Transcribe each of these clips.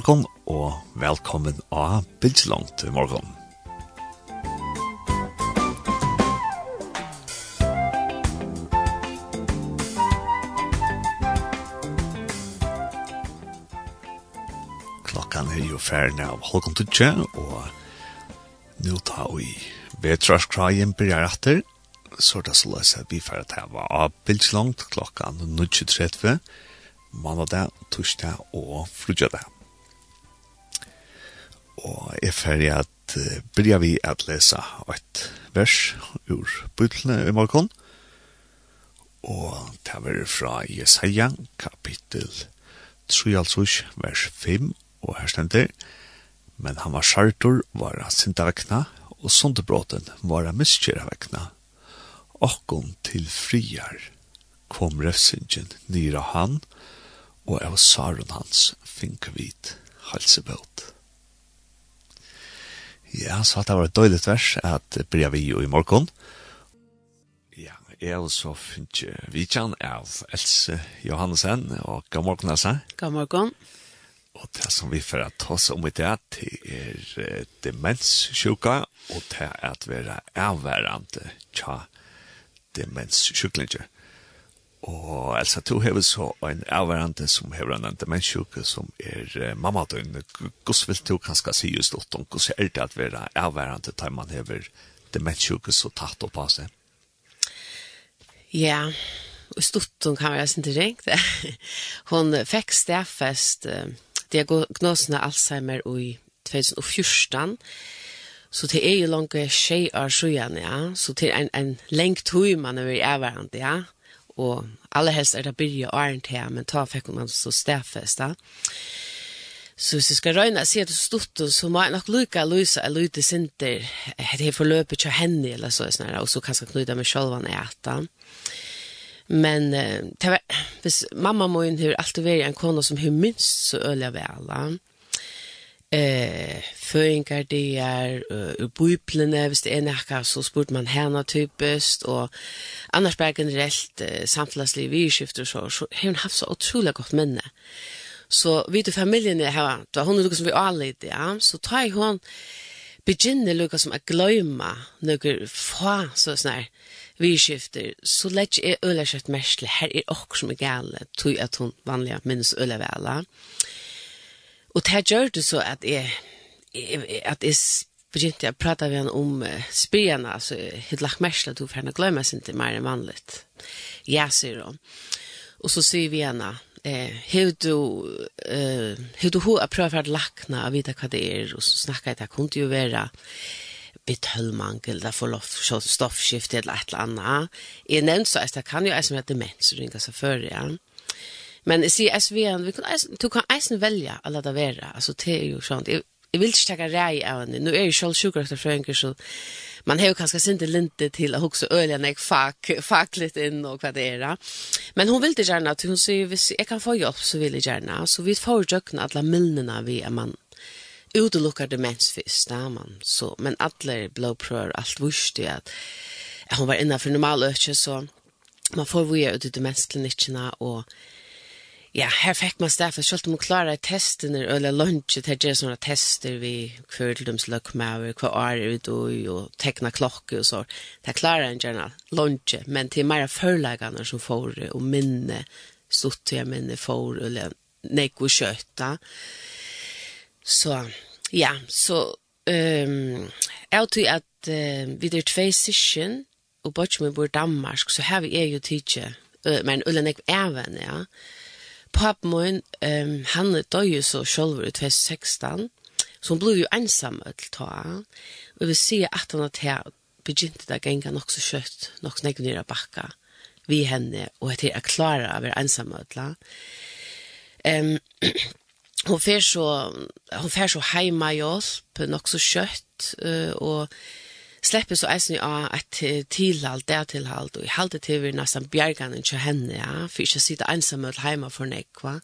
morgon og velkommen av Bildslangt i morgon. ferden av Holkon Tudje, og nå tar vi vetrarskrajen byrjar etter, så det så løs at vi ferdig til å være avbildt langt klokka 9.30, mandag, torsdag og frugjadag. Og jeg ferdig at byrjar vi at lesa et vers ur bytlene i morgen, og det er fra Jesaja kapittel 3, vers 5 og her stender, men han var sartor var han sinta vekna, og sondebråten var han miskjera vekna. Okkon til friar kom refsingen nyra han, og av saron hans finkavit halsebøt. Ja, så det var et døyligt vers at bria vi jo i morgon. Ja, jeg er så finnes vi kjenn av Else Johansen, og god morgen, Else. God morgen. God morgen. Og det som vi får ta oss om i det, det er demenssjuka, og det er at vi er avværende tja demenssjuklinger. Og Elsa, du hever så en avværende som har en demenssjuka som er mamma døgn. Hvordan vil du kanskje si just åt om hvordan er det at vi er avværende til man har demenssjuka så tatt opp av seg? Ja, og stort kan være sin til ringt. Hon fikk stedfest... Uh diagnosen av Alzheimer i 2014, så det er jo langt tjej av sjøen, ja, så det er en, en lengt høy man er i ja, og alle helst er det byrje og ærent her, men ta fikk man så stedfest, da. Så hvis jeg skal røyne, sier det stort, så må jeg nok lykke løse en lyte sinter, det er forløpet til henne, eller så, og så kan jeg knyte meg selv an etter. Men eh, var, hvis mamma min har alltid vært en kone som har minst så øyelig vel. Eh, Føringer det er uh, bøyplene, hvis det er så spurte man henne typisk, og annars bare generelt uh, samfunnsliv i skifter, så, så har hun haft så utrolig godt minne. Så vi til familien her, här hun er noe som vi alle ja, så tar hun begynner lukka som att gløyma, noe få, så sånn vi skifter, så lett er øyla kjøtt mersle, her er okkur som er gale, tog at hun vanlig minnes øyla vela. Og det gjør det så at jeg, at jeg begynte å prate med henne om uh, spyrene, altså hitt lagt mersle, tog for henne glemmer seg til mer enn vanlig. Ja, sier hun. Og så sier vi henne, eh hur du eh hur du har provat att lackna och vita vad det är och så snackar jag det kunde ju vara betölmangel, där får lov til stoffskift eller et eller annet. Jeg nevnte så att det kan jo være som heter demens, ringa sig för det. Ja. Men jeg sier, SVN, vi kan, du kan eisen velge å la det være, altså det er jo sånn, jeg, jeg vil ikke takke rei av henne. nå er jeg selv själv sjukare frönker så man har jo kanskje ju kanske til å till att också jeg fak, fak litt inn og hva det er. Men hun vil det gjerne, att hon säger hvis jeg kan få jobb så vil jeg gjerne, Så vi får jökna alle milnerna vi er man utelukkar demens fyrst, da man. Så, men alle blodprøver, alt vurste at, at hun var innenfor normal økje, så man får vi ut i demensklinikkene, og ja, her fikk man stedet, for selv om hun klarer testene, eller lunsjet, her gjør sånne tester vi hver til dems løkmauer, hva år er ute og, og tekna klokke og så. Det klarer en gjerne lunsjet, men til mer førleggene som får, og minne, stort til minne får, eller nekko kjøtta. Så Ja, så ehm um, tror at uh, vi der tvei session og bort med vår Danmark, så har vi er jo tidje, uh, men ulen är even, ja. Papp min, um, han døg jo så ut i 2016, så hun ble jo ensam til ta. Og vi sier at han at begynte det genga nok så kjøtt, nok så nekker nere bakka vi henne, og etter jeg klarer å være ensam til. Um, hon fer så hon fer så heima i oss på nok så kött uh, og släpper så eisen av ett tillhalt, det tillhalt och i halvt till vi nästan bjärgan inte henne ja. För inte sitta ensam ut hemma för nek va.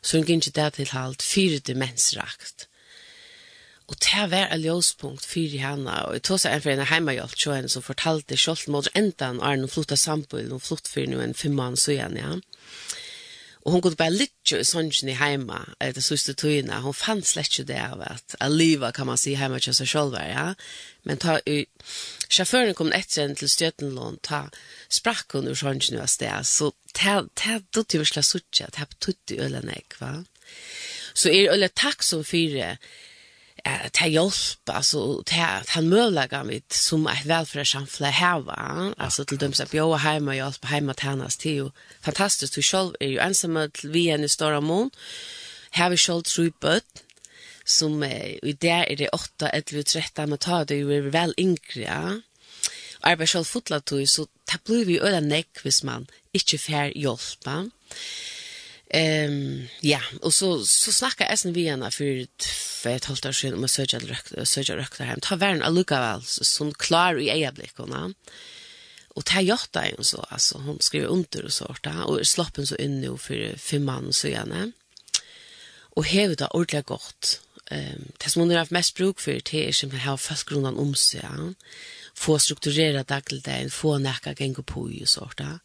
Så hon gick det tillhalt fyra demensrakt Og det var en ljøspunkt för henne og jeg tog seg en for henne hemma jag så henne som fortalte kjolt mot er noen hon flottat sambo flott for nu en femman så igjen, ja. Og hun kunne bare lytte i sånn i heima, etter siste tøyene. Hun fann slett ikke det av at livet, kan man si, heima til seg selv, ja. Men ta, i, sjåføren kom etter en til Støtenlån, ta, sprakk hun ur sånn i sted. Så ta, ta, ta, ta, ta, ta, ta, ta, ta, ta, ta, ta, ta, ta, ta, ta, ta, ta hjälp alltså ta han möjliga mitt som ett välfärdssamhälle här va alltså till dem som bor hemma och hjälp hemma att till ju fantastiskt du själv är ju ensam vi en stor mån. Här vi själv tror på som i där är det 8 11 13 men ta det ju är väl yngre. Ja arbetar själv fotlat så ta blir vi öda näck vis man inte får hjälp. Ehm ja, och så så snackar jag sen vi henne för för ett halvt år sedan om att söka rökt söka rökt hem. Ta värn Aluka väl sån klar i ögonblickarna. Och ta gjort det ju så alltså hon skriver under och sånt där och slappen så in nu för fem man så gärna. Och hevet det ordentligt gott. Ehm det som hon har haft mest bruk för det är som har fast grundan om sig. Få strukturera dagligdagen, få näka gänga på ju sånt där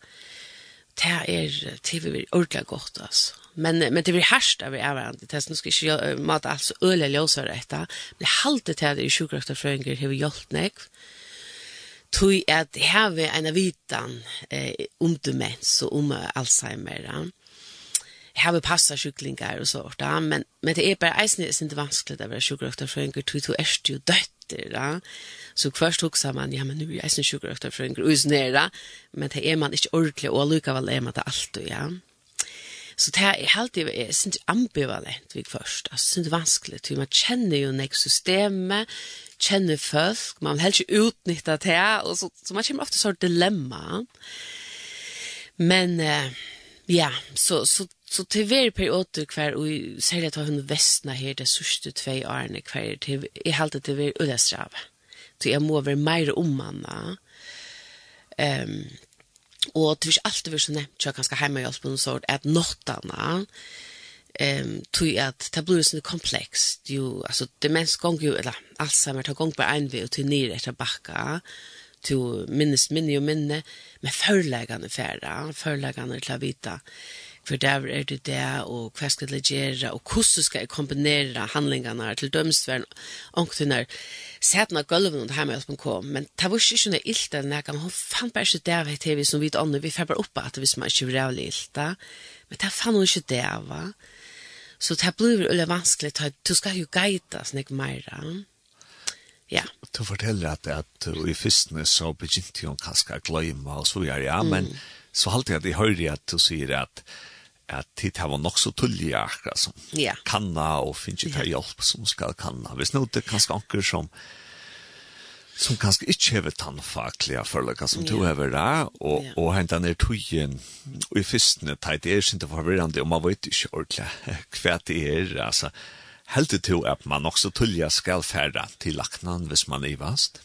det er TV ordentlig godt, altså. Men, men det blir herst av hverandre. Det er sånn skal ikke mate alt så øle løsere etter. Men det halte til at det i sjukkrafterfrøynger har vi gjort meg. Tui at det har vi en vitan eh, om demens og om Alzheimer. ja. Jeg har vi passa sjuklingar og sånt. ja. Men, men det er bare eisen det er ikke vanskelig å være sjukkrafterfrøynger. Tui to er jo dødt sitter. Ja? Så først husker man, ja, men nu er jeg sin sjukrøkter for en grusnere, men det er man ikke ordentlig, og likevel er man det alltid, ja. Så det er alltid, jeg synes ambivalent vi først, jeg synes det er vanskelig, for man kjenner jo nek systemet, kjenner folk, man vil helst ikke utnytte det, og så, så man kommer ofte sånn dilemma. Men, eh, ja, så, så så til hver periode hver, og særlig at hun vestna her det sørste tve årene hver, til, jeg halte til hver udestrave. Så jeg må være mer ommanna. Um, og det vil alltid være så nevnt, jeg kanskje hjemmehjelp på noen sort, at nottene, ehm tui at det blir sånn komplekst. jo altså, det demens gong jo, eller alt sammen, det gong bare en vei, og til ner etter bakka, til minnes minne og minne med förläggande færre, förläggande til å vite, hver dag er det det, og hva skal det gjøre, og hvordan skal jeg kombinere handlingene til dømstvern, og hun når setene av gulven under hjemme hjelpen kom, men det var ikke noe ilt den jeg kan, hun fant bare ikke det av et TV som vi andre, vi får bare opp at hvis man ikke var rævlig ilt men det fant hun ikke det av, så det blir veldig vanskelig, du skal jo guide snakk mer, Ja. Du forteller at, at i fyrstene så begynte hun kanskje å glemme og så gjør ja, men så halte jeg at jeg hører at du sier at at tid har nok så tullig akkurat som ja. kanna og finnes ikke yeah. hjelp som skal kanna. Hvis nå det er kanskje anker som som kanskje ikke hever tannfaklige forløkka som yeah. to hever det, og, yeah. og hentan er tøyen, og i fyrstene teit er sin til forvirrande, og man vet ikke ordentlig hva det er, altså, helt til at man også tullig skal færre til laknan hvis man er vast?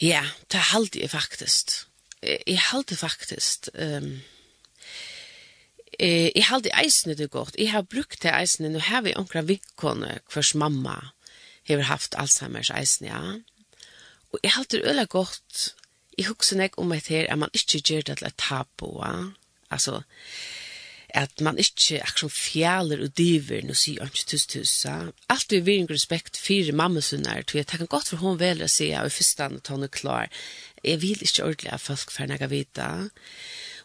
Ja, det er heldig faktisk. Jeg er heldig faktisk. Um, eh, jeg halte eisene det godt. Jeg har brukt det eisene, nå har vi omkring vikkene hvers mamma har haft Alzheimer's eisene, ja. Og jeg halte det øyelig godt, jeg husker meg om et her, at man ikke gjør det til et tabu, ja. Altså, at man ikke akkurat fjaler og diver, nå sier han ikke tuss tuss, ja. Alt vi vil respekt for mamma mammasunner, tror jeg, det kan godt for hun vel å si, ja, og første stand at hun er klar, Jeg vil ikke ordentlig at folk får noe vite.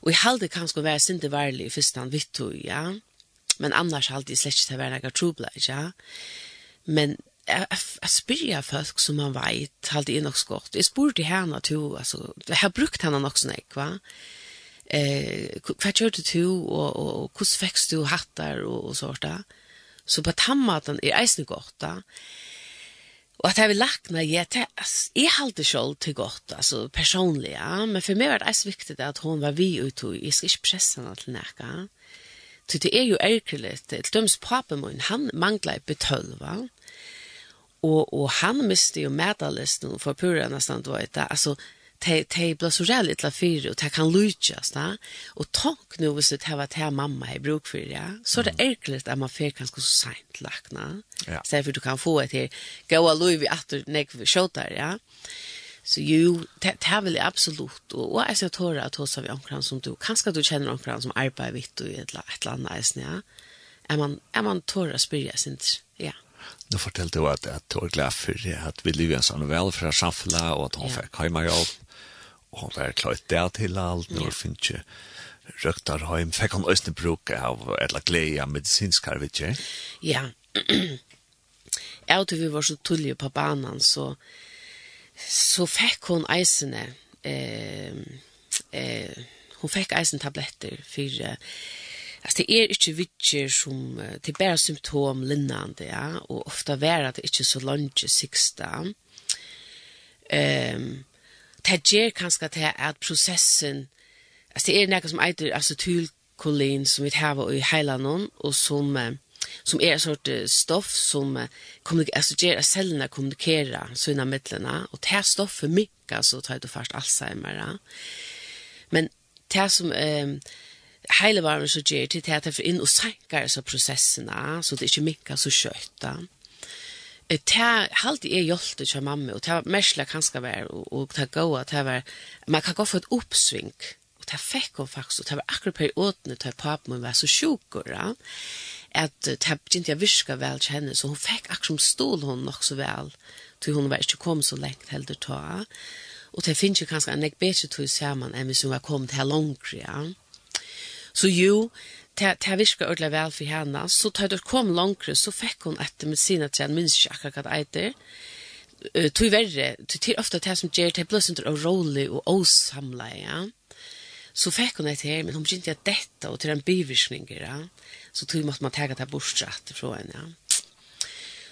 Og jeg halde kanskje å være sinte varlig i første han vitt tog, ja. Men annars halde jeg slett ikke til å være noe trobla, ja. Men jeg, spyr jeg folk som man vet, halde jeg nok skått. Jeg spurte henne to, altså, jeg har brukt henne nok sånn, ikke, va? Eh, hva kjørte du, og, og, og hvordan fikk du hattar og, og sånt, da? Så på tammaten er eisen godt, da. Ja Og at jeg vil lagt meg, jeg, det, altså, jeg halte selv til godt, altså personlig, ja. Men for meg var det så viktig at hun var vi ute, og jeg skal ikke presse henne til nækka. Så det er jo ærgerlig, til døms papen min, han manglet betøll, va? Og, og han miste jo medalisten for pura nesten, du vet det. Altså, te te blir så rädd lite fyr och det kan lutas va och tank nu så det här var här mamma i bruk för ja. Så det är klart att man får kanske så sent lackna ja. så för du kan få ett här gå och lov i för näck där ja så ju det här vill absolut och och jag tror att hos vi omkring som du kanske du känner omkring som arbetar vitt och ett ett land nästan ja. Är man är man tårar spyrja sin ja. Nu fortalte du at jeg tog glad for at vi lever en sånn velfra samfunnet, og at hun fikk hjemme jobb og hon var klart der til alt, når yeah. finnes ikke røktar heim, fikk han østene bruk av eller glede av medisinsk her, vet ikke? Ja, jeg og vi var så tullige på banan, så, så fikk hun eisene, eh, eh, hun fikk eisen tabletter for eh, Alltså det är inte vittjer som det är bara symptom linnande ja och ofta är det inte så långt sexta. Ehm um, det gjør kanskje til at prosessen, altså det er noe som eitir acetylkolin som vi har i heilanon, og som, som er en sort stoff som altså gjør at cellene kommunikerer sina midlene, og det er stoffet mykka, så tar du først Alzheimer. Men det som... Eh, hele varmen så gjør til at det er inn og senker så prosessene, så det ikke minker så kjøtt. Det halte er hjelpte til mamma, og det var mersla kanskje vær, og, og det gav at det var, man kan gå for et oppsving, og det fikk hun faktisk, og det var akkurat periodene til papen min var så sjukker, ja, at det begynte jeg virka vel til henne, så hun fikk akkurat som stål hun nok så vel, til hun var ikke kom så lengt heller ta, og det finnes jo kanskje en jeg bedre tog sammen enn hvis hun var kommet her langt, ja. Så jo, det har virket ordentlig vel for henne. Så tar det kom langere, så fikk hun etter medisiner til tre, minns ikke akkurat hva det er. Tog verre, tog er ofte det som gjør, det ble sånn rolig og åsamlet, ja. Så fikk hun etter her, men hun begynte å dette, og til en bivirkninger, ja. Så tog måtte man tega det bortsatt fra henne, ja.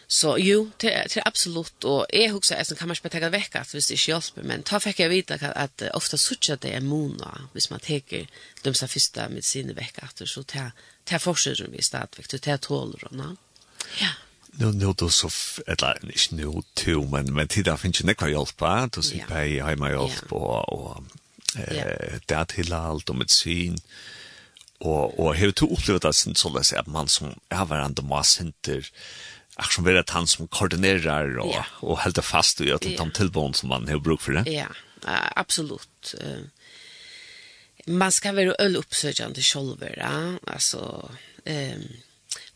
Så jo, det er, det er, absolut och jag huxar att kan man inte ta vekk at hvis det ikke hjelper, men ta fick jag vita at att ofta sucha det er mona, hvis man teker de som første medisiner vekk at att så ta ta forskar vi stadväck till ta tåler og Ja. Nu nu då så eller inte nu till men men det där finns ju nekva va då så på i hemma hjälp på och eh där till allt och med sin och och hur du upplevt att sen så läs att man som är varandra massinter eh Ach, som vil at han som koordinerer og, yeah. och helt fast och gör yeah. de tillbån som man har bruk for det. Ja, yeah. uh, absolutt. Uh, man skal være øl oppsøkjende selv, Ja? Altså, um,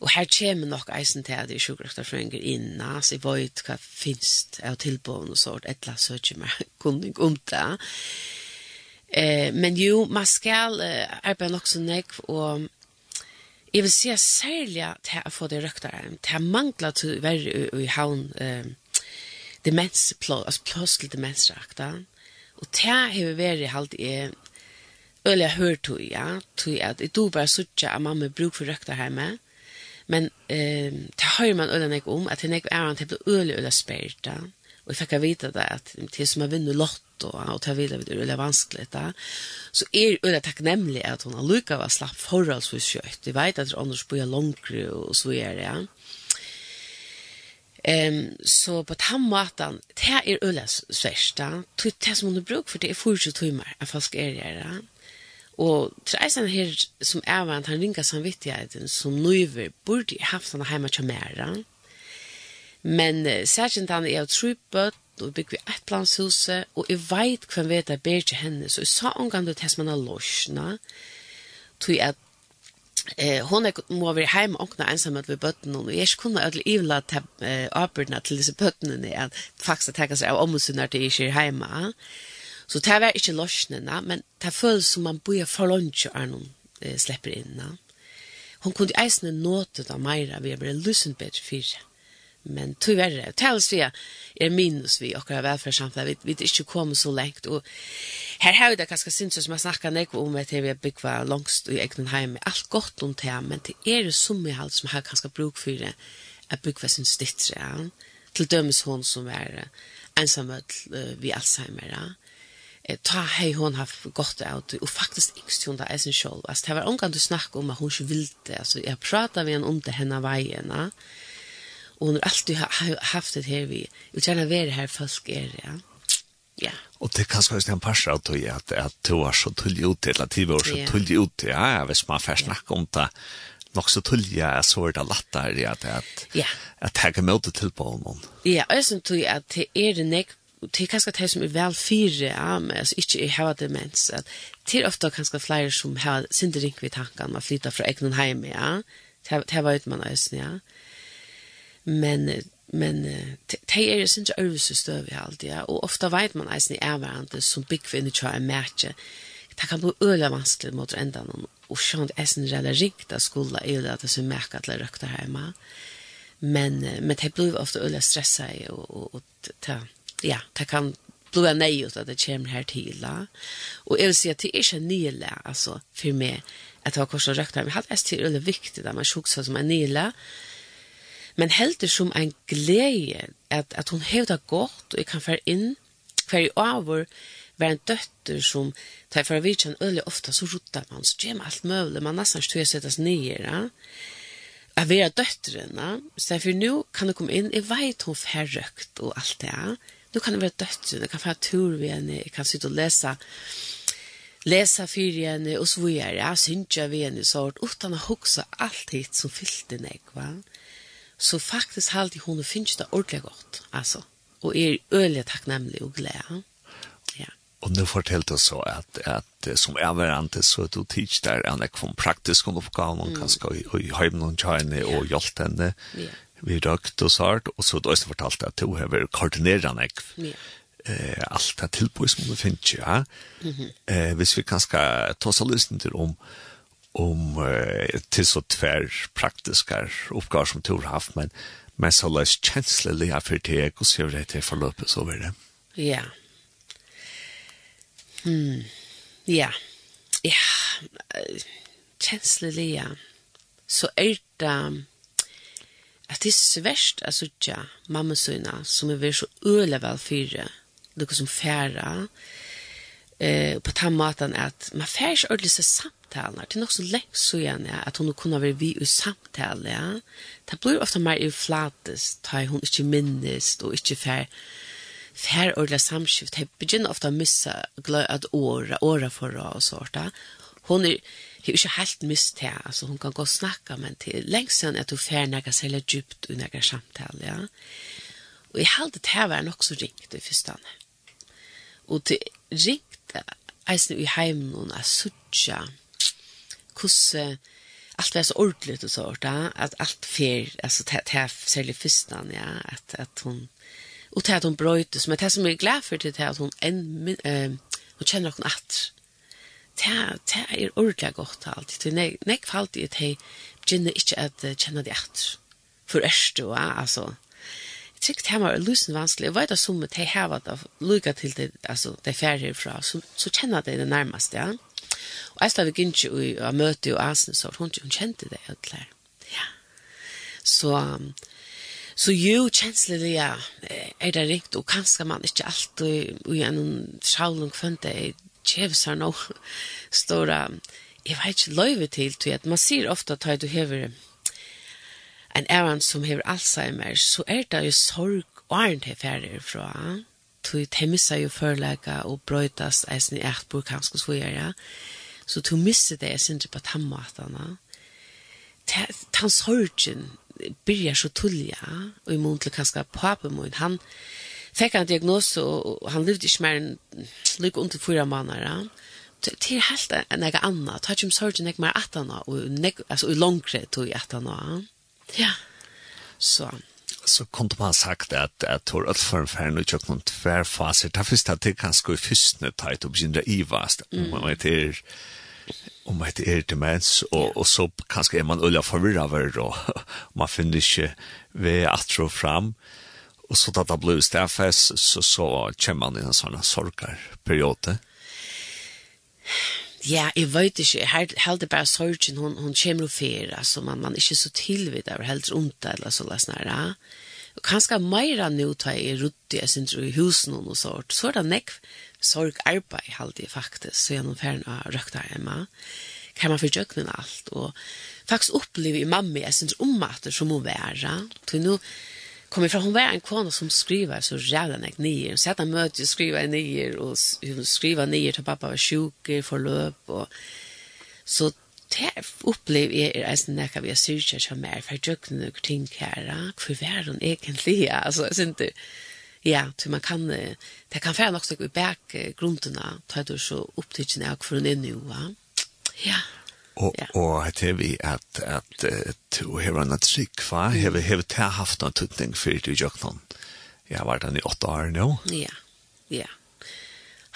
og her kommer nok eisen til till att i sjukvårdsföreningar inn, Så jeg vet hva finnes det av tillbån och sånt. eller annet söker man kunning om det. Uh, men jo, man skal uh, arbeide nok så nekv og jeg vil si særlig til å få det røktare, til å mangle til å være i havn um, demens, plå, altså plåslig demensrakta, og til å vært være halvt i øyelig jeg hørt til, ja, til at jeg do bare sutja at mamma bruk for røkta hjemme, men um, til høyre man øyelig jeg om, at jeg er han til å øl øyelig øl jeg spyrta, og jeg fikk vite det at til som jeg vinner lott, og og ta vidare vid det vanskligt där. Så är er, det tacknämligt att hon har lyckats vara slapp förhållsvis skött. Vi vet att Anders bor långt och så är det. Ja. Ehm um, så på den måten, det er øles sversta, det som hun har bruk for det er 40 timer, jeg faktisk er det. Og treisen her som er vant, han ringer samvittigheten som nøyver, burde haft han hjemme til mer. Men særskilt han er trupet og vi bygger et planshuset, og jeg vet hvem vet jeg ber til henne, så jeg sa omgang til hess man har losjene, tog at eh, hon er, må være hjemme og åkne ensamhet ved bøttene, og jeg ikke kunne ødelig ivla til eh, arbeidene til disse bøttene, at faktisk tenker seg av omhetssynet til jeg ikke er hjemme. Så det var ikke losjene, men det føles som man bor for lunsje er noen eh, slipper inn. Hon kunne eisne nåte da meira, vi har bare lusen bedre fyrir men tyvärr tals vi är minus vi och våra välfärdssamhälle vi vi inte kommer så långt och här har det kanske syns som man snackar nek om att vi bygga långst i egen hem allt gott om det men det är det som i allt som har kanske bruk för det att bygga sin stittre ja. till dömes hon som är ensam vi Alzheimer ja ta hej hon har gått ut och faktiskt yngst hon där är sin sjål. alltså det var omgang snack om att hon inte ville det. jag jeg med en om det henne vägen Ja Og hun har alltid haft det her vi. Jag känner att vi folk er, ja. Ja. Og det kan är en passar av tog at, at du var så tullig ut til, at du var så tullig ut. Ja, ja, hvis man får snacka om det. nok så tulliga så det lätt där det at, att ja. jeg kan møte til på noen. Ja, og jeg synes tog at det er det näck det kanske det som er vel fire, ja, men altså ikke jag har demens at det er ofte kanskje flere som har sinterink ved tankene tankarna flytter fra egna hem ja. Det var ut man ösn ja men men det er sin ikke øvelse støv i alt, ja. Og ofte vet man eisen i erværende som bygger inn i tja er mærke. Det kan bli øyla vanskelig mot enda noen, og skjønt eisen reller ringt av skola er det at det er mærke at det røkter hjemme. Men, men det blir ofte øyla stressa i, og, og, og det, ja, det kan blir jeg nøy ut at det kommer her til. La. Og jeg vil si at det er ikke nøyla, altså, for meg, at det var korset røkter. Men det er veldig viktig at man sjukker som er nøyla, og men heldur som en glädje at, at hon hevda gott og jag kan fære inn hver i avur, være en døtter som tar for vidtjen øyelig ofta så ruttar man, så gjør man alt møvlig, man nesten tog settes nye, ja. Jeg vil ha så för nu kan du komma inn, jeg vet hun færrøkt og alt det, ja. Kan det vara døtterene, jeg kan fære tur ved henne, jeg kan sitta og läsa läsa for henne, og så videre, ja, synes jeg ved henne, så utan å huske allt hit som fyllte nek, va. Ja så faktisk halte hun finnes det ordentlig godt, altså. Og er øyelig takknemlig og glede. Ja. Og nu fortalte du så at, at som avverante så du tids der en ek von praktisk oppgave, man kan skal i, i høyden og kjøyne og hjelpe henne. Ja. Vi røkt og sart, og så du også fortalte at du har vært koordinerende ek. Ja eh alt det tillbud som du finns ja. Mm -hmm. Eh hvis vi kan skal ta så lyssna til om om eh, til så tver praktiske oppgaver som du har haft men men så løs känsliga for det och så det til forløpet så vidare. Ja. Hmm. Ja. Ja. Känsliga. Så er det at det er svært å söka mamma syna som er väl så øle vel fyra. noe som færre, Eh på den måten at man färs ordentligt så samtalar. Det er nok så lengt så gjerne at hun kunne være vi i samtale. Ja. Det blir ofte mer inflatest, da hun ikke minnes og ikke fer fer ordla samskift. Jeg begynner ofte å missa at åra, åra forra og sånt. Ja. Hun er, er ikke helt mist til, altså hun kan gå og snakke, men til lengst siden at hun fer nægge særlig djupt og nægge samtale. Ja. Og jeg halte det her var nok så ringt i første Og det ringte eisen i heimen og er suttja hvordan allt var så ordentligt och så där att allt fel alltså det här särskilt fyrstan ja att att hon och det att hon bröt som det som är glad för det att hon en eh hon känner hon att det det är ordentligt gott allt det nej nej fallt det hej gynner inte att känna det att för ärst då alltså tyckt hemma var lusen vanskelig. Jeg vet at som de har vært lykket til det, altså de færre herfra, så, så kjenner de det nærmest, ja. Og jeg stadig ikke i å møte og asen, så hun, hun kjente det, helt klær. Ja. Så, så jo, kjenslelig, ja, er det riktig, og kanskje man ikke alltid, i en gjennom funnet det, kjeves kjevsar nå, stora, jeg vet ikke løyve til, til at man sier ofte at du hever en æren som hever Alzheimer, så er det jo sorg og er det ferdig fra, ja tog temmisa jo förläga og brøytas eisen i eit burkansk og svojere. Så tog misse det, jeg synes på tammatene. Tan sorgen byrjar så tullja, og i mån til kanskje papemoen, han fikk en diagnose, og han levde ikke mer enn lykke under fyra måneder. Det er helt en jeg anna, det har ikke om sorgen jeg mer at han, og i langre tog jeg at han. Ja, så så kunde man sagt at att tor att för för nu jag kunde tvär faser ta först att det kan ska i förstne tajt och bindra i vast om man heter om man heter demens och och så kanske är man ulla förvirrad över då. Man finner inte vi att fram. Och så att det blir stäffes så så kommer man i en sån sorgarperiod. Ja, jeg vet ikke, jeg heldig bare sorgen, hun, hun kommer og fer, altså man, man er ikke så tilvidt av helt ondt, eller så løsner ja kanskje meira nu ta i rutt i sin tro i husen og sånt, så er det nekv sorg arbeid halde faktisk, så gjennom ferien av røkta hjemme, kan man forjøkne alt, og faktisk oppleve i mamma jeg synes om at det som hun være, til nå kom jeg fra, hun var en kone som skriver så jävla nek nyer, så jeg møter skriver nyer, og hun skriver nyer til pappa var sjuk, forløp, og så det opplever jeg er eisen nekka vi har syrkja som er for djøkken og ting kjæra, hvor vær hun egentlig, ja, altså, jeg synes det, ja, så man kan, det kan fære nok så i bæk grunnene, ta du så opptidsen av hvor hun er nu, ja. Og, ja. og hette vi at, at to hever en trygg, hva? Hever, hever det haft noen tutning for du djøkken? Jeg har vært den i åtte år nå. Ja, ja.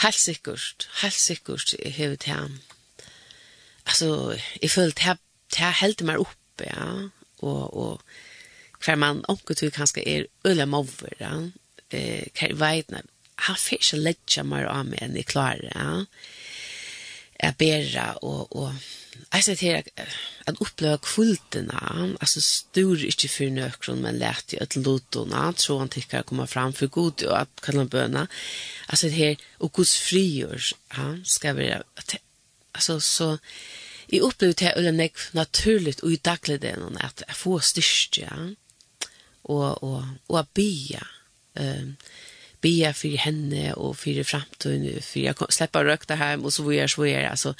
Helt sikkert, helt sikkert hever det alltså jag följt här här helt mer upp ja. Och och för man onkel du kanske är ölla mover ja. Eh kan vet när han fick så lägga mer av än i klar ja. Är bära och och alltså det är att uppleva kvulterna alltså stor inte för nökron men lärt i ett lotorna så han tycker komma fram för god och att kunna böna alltså det här och kus frigjör ja ska vara alltså så i upplevt det eller nek naturligt och i dagligdagen att få styrka och och och att bia ehm bia för henne och för framtiden för jag släppa rökta hem och så vidare så vidare. Alltså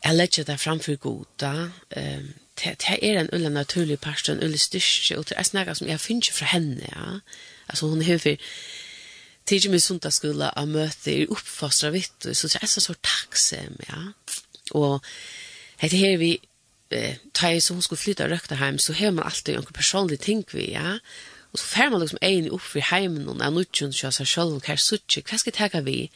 jag lägger det framför goda ehm det är en ullen naturlig part en ulla styrka och det är snäga som jag finner från henne ja. Alltså hon har för tidlig min sundagsskola av i oppfostret vitt, så det er så så taksam, ja. Og heter her vi, eh, tar jeg så hun skulle flytta og røkta heim, så har man alltid noen personlig ting vi, ja. Og så fer man liksom en opp for heimen, og nå ikke hun kjører seg selv, og hva er suttje, hva skal jeg teka vi?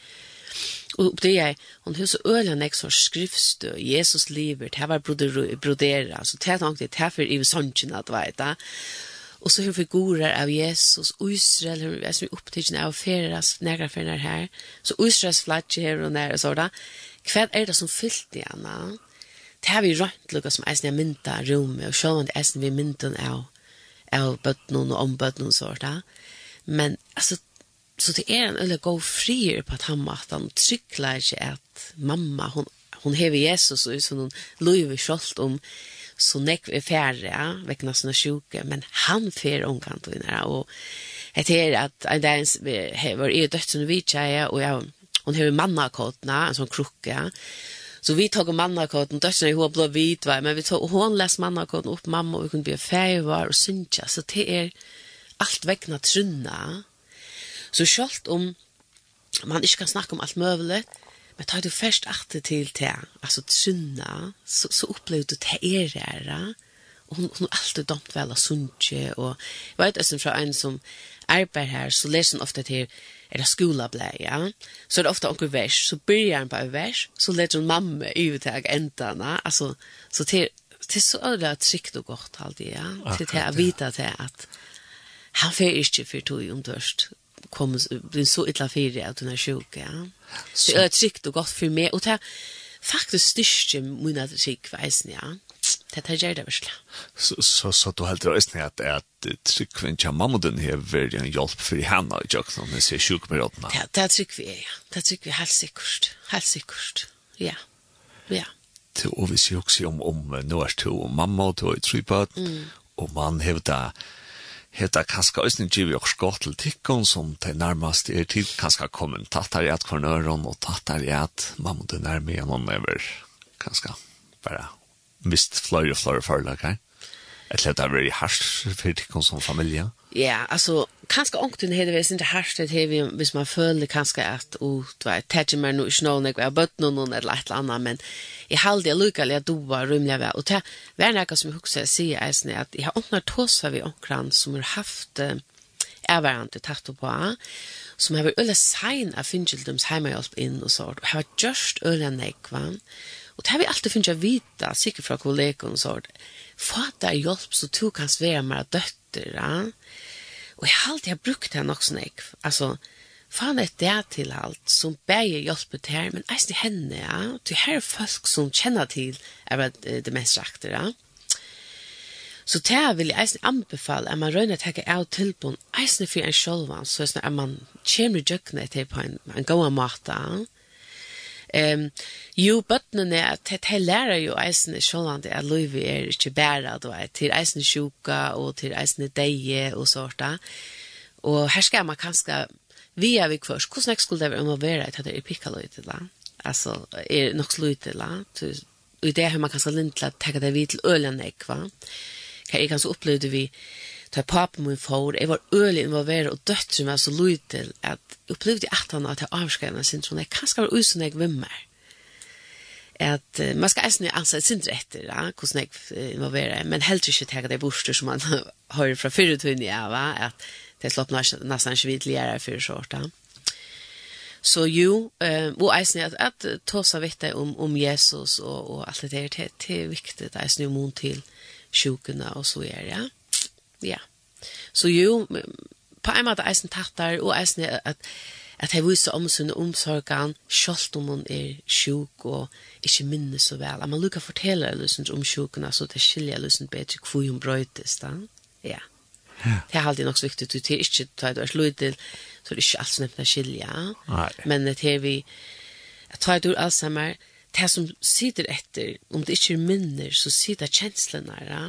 Og opp det jeg, hun har så øyla nek som skriftstø, Jesus lever, det var brodera, så det er noe, det er for i sannsyn, at vet da. Och så hur figurer av Jesus och Israel hur alltså upptäckten av Feras några färnar här. Så Israels flagga här och där så da. Hva er det som fyllt igjen da? Det har vi rønt lukka som är mynta rum och själva det eisen vi mynten av av bötnon og ombötnon og så da. Men alltså så det er en eller gå frier på att han att han trycklar ikke at mamma hon hon hever Jesus och så noen lovar själv om så nek er færre, vekkna sånne sjuke, men han fer omkant og innere, og jeg ter at en dag var jeg dødt som vi tjeje, og jeg, hun har mannakåtene, en sånn krukke, Så vi tog mannakåten, døtsen i hår blå hvit, men vi tog, og hon les mannakåten opp mamma, og vi kunne bli feivar og synja, så det er alt vekkene trunna. Så sjalt om man ikke kan snakke om alt møvelet, Men tar du først achte til det, altså sunna, så, så opplevde du det er ære, og hun, hun er alltid domt vel av sunnje, og jeg vet også fra en som arbeider her, så leser hun ofte til, er det skolableie, ja? så er det ofte onker vers, så byrjar han på en vers, så leser hun mamma i uttak endene, altså, så til, til så er det trygt og godt alltid, ja? Til det å vite til at han fer ikke for tog om dørst, kom blir så illa fyrir at hun er sjuk, ja. Så det er trygt og godt for meg, og det er faktisk styrke min at sjuk veisen, ja. Det er gjerne virkelig. Så, så, så du heldur øyne at, at tryggven til mammuden hever en hjelp for henne i jøkken når hun ser sjuk med rådene? Ja, det er vi ja. Det er vi helt sikkert. Helt sikkert, ja. Ja. Og vi jo også om, om nå er det mamma og du er tre bøtt, og man hever det heta kanska ösnen givi och skottel tikkon som te närmast är till kanska kommen tattar i att kornöron och tattar i att man måste närma igen någon över kanska bara mist flöjr och flöjr förlagar. Ett lätt av väldigt harskt för tikkon som familja. Ja, alltså kanske ångten det väl inte haft det vi, hvis man føler kanskje at, och du vet täcker man nu snå när jag bött noen, eller et eller annet, men jeg halde jag lyckade jeg doa rymlig, väl og det er nekka som jag också säger är snä at jeg har ångnar tåsa vi ångkran som har haft uh, ävarande tatt på som har vært öle sein av finnkildums hemmahjälp inn og sånt og har vært gjørst öle nekva, og det har vi alltid finns jag vita sikkert fra kollegor og sånt fatar hjelp så to kan være med døtter. Ja? Og jeg har alltid brukt det nok sånn, ikke? Altså, fan er det til alt som bæger hjelp til her, men eis til henne, ja? Til her er folk som kjenner til er det det mest rakt, ja? Så det vil jeg eisen anbefale at man røyner tekke av tilbund eisen for en sjolvan, så er at man kommer i djøkne til på en, en god måte, ja? Ehm jo bøttene er at det lærer jo eisen sjålande at Løyvi er ikke bæra, du er til eisen sjuka og til eisen deie og sårta. Og her skal man kanskje via vi kvørs, hvordan jeg skulle det være om å være at det er pikka løyte da? Altså, er nok sløyte da? Og i det har man kanskje lindla tega det vi til ølen ekva. Hva er kanskje opplevde vi ta pappa min for, jeg var øyelig involveret og døtteren var så lyd til at jeg opplevde at han at jeg avskrev sin tron. jeg kan skal være usen jeg vimmer. At uh, man skal eisne ansa et sindre etter, ja, hvordan jeg involverer, men helt ikke tenke det borster som man hører fra fyrre tunne, ja, va? at det er slått nesten ikke vidt lærere fyrre sort, ja. Så jo, uh, og eisne at, at ta seg vitt om, om Jesus og, og alt det der, det, det er viktig, det eisne jo mon til sjukene og så er, ja ja. Så jo, på en måte eisen tattar, og eisen at, at jeg viser om sin omsorgan, selv om hun er sjuk og ikke minnes så vel. At man lukker fortelle løsens om sjukene, så det skiljer løsen bedre hvor hun brøytes da. Ja. Ja. Det er alltid nok så viktig, Det er ikke da du er sløydel, så er det ikke alt som er skilja. Nei. Men det er vi, jeg tar du Alzheimer, det som sitter etter, om det ikke er minner, så sitter kjenslene, ja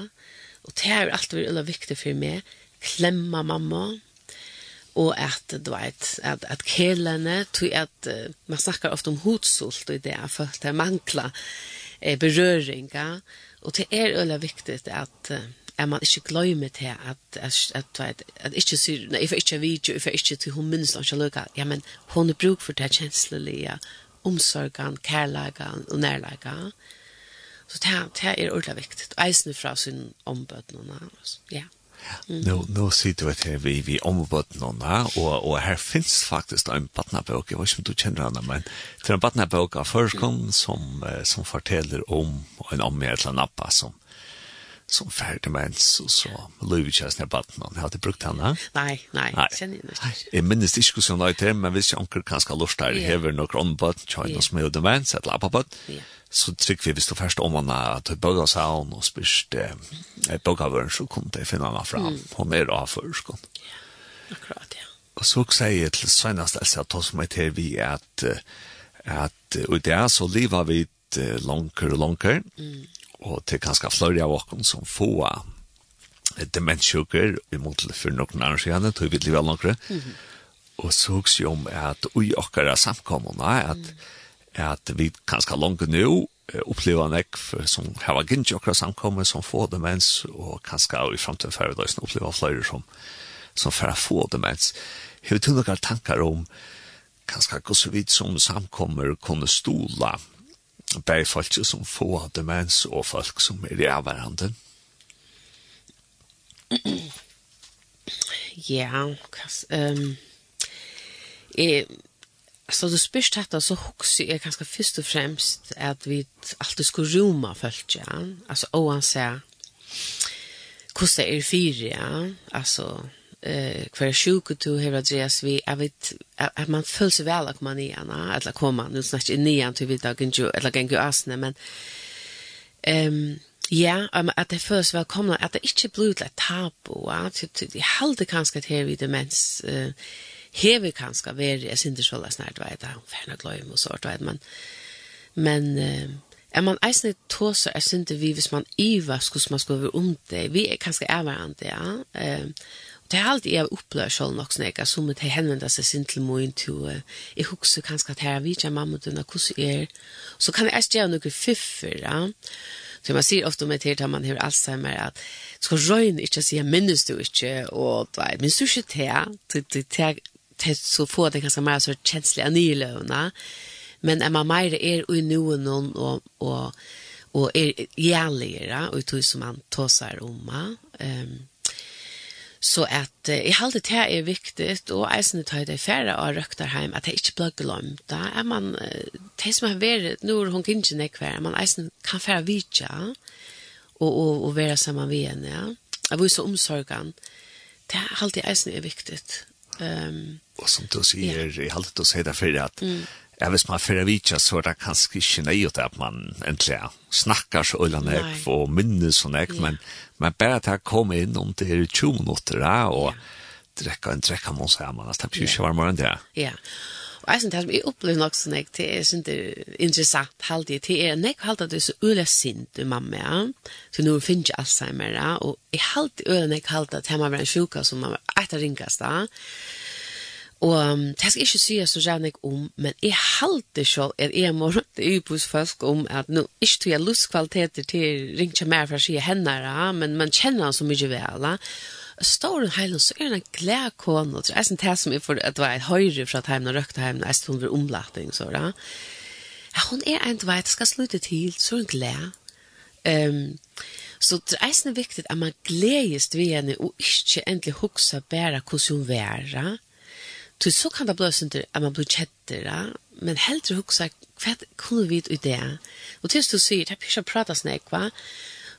Og det er alltid vært veldig viktig for meg. Klemma mamma. Og at, du vet, at, at kelene, tog at uh, man snakker ofte om hodsult og det, for det mangler eh, berøringer. Og det er veldig viktig at uh, at man ikke glemmer til at at at at, at ikke sier, nei for ikke video for ikke til hun minst ikke lukka ja men hun er bruk for det kjenslelige omsorgen kærlagen og nærlagen Så det det er är viktig. Og Eisen fra sin ombödnarna. Ja. Mm. Nu, nu sitter vi här vi, vid ombödnarna och, och här finns faktiskt en badnabok. Jag vet inte om du känner henne, men det är en badnabok av förskom som, som fortäller om en omgärdlan nappa som som färdig mens och så Louis Chesney Button han hade brukt henne. Nej, nej, sen inte. Jag minns inte hur hon men visst jag onkel kanske lust där hever några on button tjej som med demens att lappa button så trykker vi hvis du først om han at bøga saun og spyrst eh, bøga vøren, så kom det finne han fram mm. hun er av førskån. Ja, akkurat, ja. Og så sier jeg til Sveinast Elsa at hos meg til vi at at og det er så liva vi langer og langer mm. og til kanskje flere av oss som få demenssjukker i måte for noen andre siden til vi liva langer mm. og så også om at ui okkara samkommende at mm at vi kanskje langt nå opplever en ekv som har vært gynnti okra samkommet som får demens og kanskje i fremtiden færre løsene oppleva flere som, som får få demens. Hei vi noen tanker om kanskje gå så vidt som samkommer kunne stola bare folk som får demens og folk som er i avhverandre. Ja, kanskje... Um, eh, Så du spyrst detta så huxar jag kanske först og fremst at vi alltid ska roma följt, ja. Alltså oansä kosta er fyra, ja. altså eh kvar sjuku tu hevur at dress vi av vit at man föll så väl att man är ana at la koma nu snart i nian till vidare kan ju eller kan ju asne men ehm ja um, att det vel koma at det inte blir ett tabu att det halde kanske att här vid demens eh hever kanskje veri jeg synes så snart nært, vet jeg, ferna gløym og sort vet man. Men, uh, er man eisne tåsa, er synte vi, hvis man iva, skulle man skulle være om det, vi er kanskje ervarande, ja. Det er alltid jeg opplever selv nok sånn jeg, som at jeg henvender seg sin til min til, jeg husker kanskje at her er vi ikke mamma til dønne, hvordan er, så kan jeg ikke gjøre noe fiffer, ja. Så man sier ofte om et helt man har Alzheimer at skal røyne ikke si minnes du ikke, og du vet, minnes du ikke til, til, til, til det så få det kanskje mer så kjenslige nye løvene. Men man mer er i noen og, og, og er gjerligere, og tog som han tåser om. Um, så at eh, jeg halde det er viktig, og jeg synes det er færre av Røkterheim, at jeg ikke blir glemt. Da er man, det som har vært, nå er hun ikke nekvær, man jeg kan færre vidtja, og, og, og være sammen med henne, ja. Jeg var så omsorgen, det er alltid jeg synes er viktig. Um, og som du säger, jeg jag har alltid att det därför at mm. Ja, hvis man fyrir vitja, så er det kanskje ikke nøyot at man egentlig snakkar så øyla nek og minnes så nek, men, men bare at jeg kom inn om det er 20 minutter ja, og yeah. drekka en drekka må seg, man det jo ikke varmere enn det. Ja, og jeg synes det som jeg opplever nok så nek, det er sånn det interessant halvdig, det er nek halvdig det er så øyla sint du mamma, ja, så nå finner jeg Alzheimer, ja, og jeg halvdig øyla nek halvdig at jeg må være en sjuka som man er etter ringast da, ja, Og um, det skal ikke si så gjerne ikke om, men jeg halte selv at jeg må rundt i hos folk om at nå ikke tog jeg lustkvaliteter til ringt mer for å si henne, ja, men man kjenner han så mye vel. Ja. Står hun heilen, så er hun en glede kone. Det er sånn det som jeg får, at det var et høyre fra at hjemme og røkte hjemme, jeg stod under omlatning, så da. Ja, hun er en, vei, det skal slutte til, så er hun glede. Um, Så det er sånn viktig at man gledes ved henne og ikke endelig hukse bare hvordan hun er, Ja Så så kan det bli sånn at man blir kjetter, ja? men hellre huxa hva kunne vi ut det? Og til du säger, det här pyrsar prata snäck va?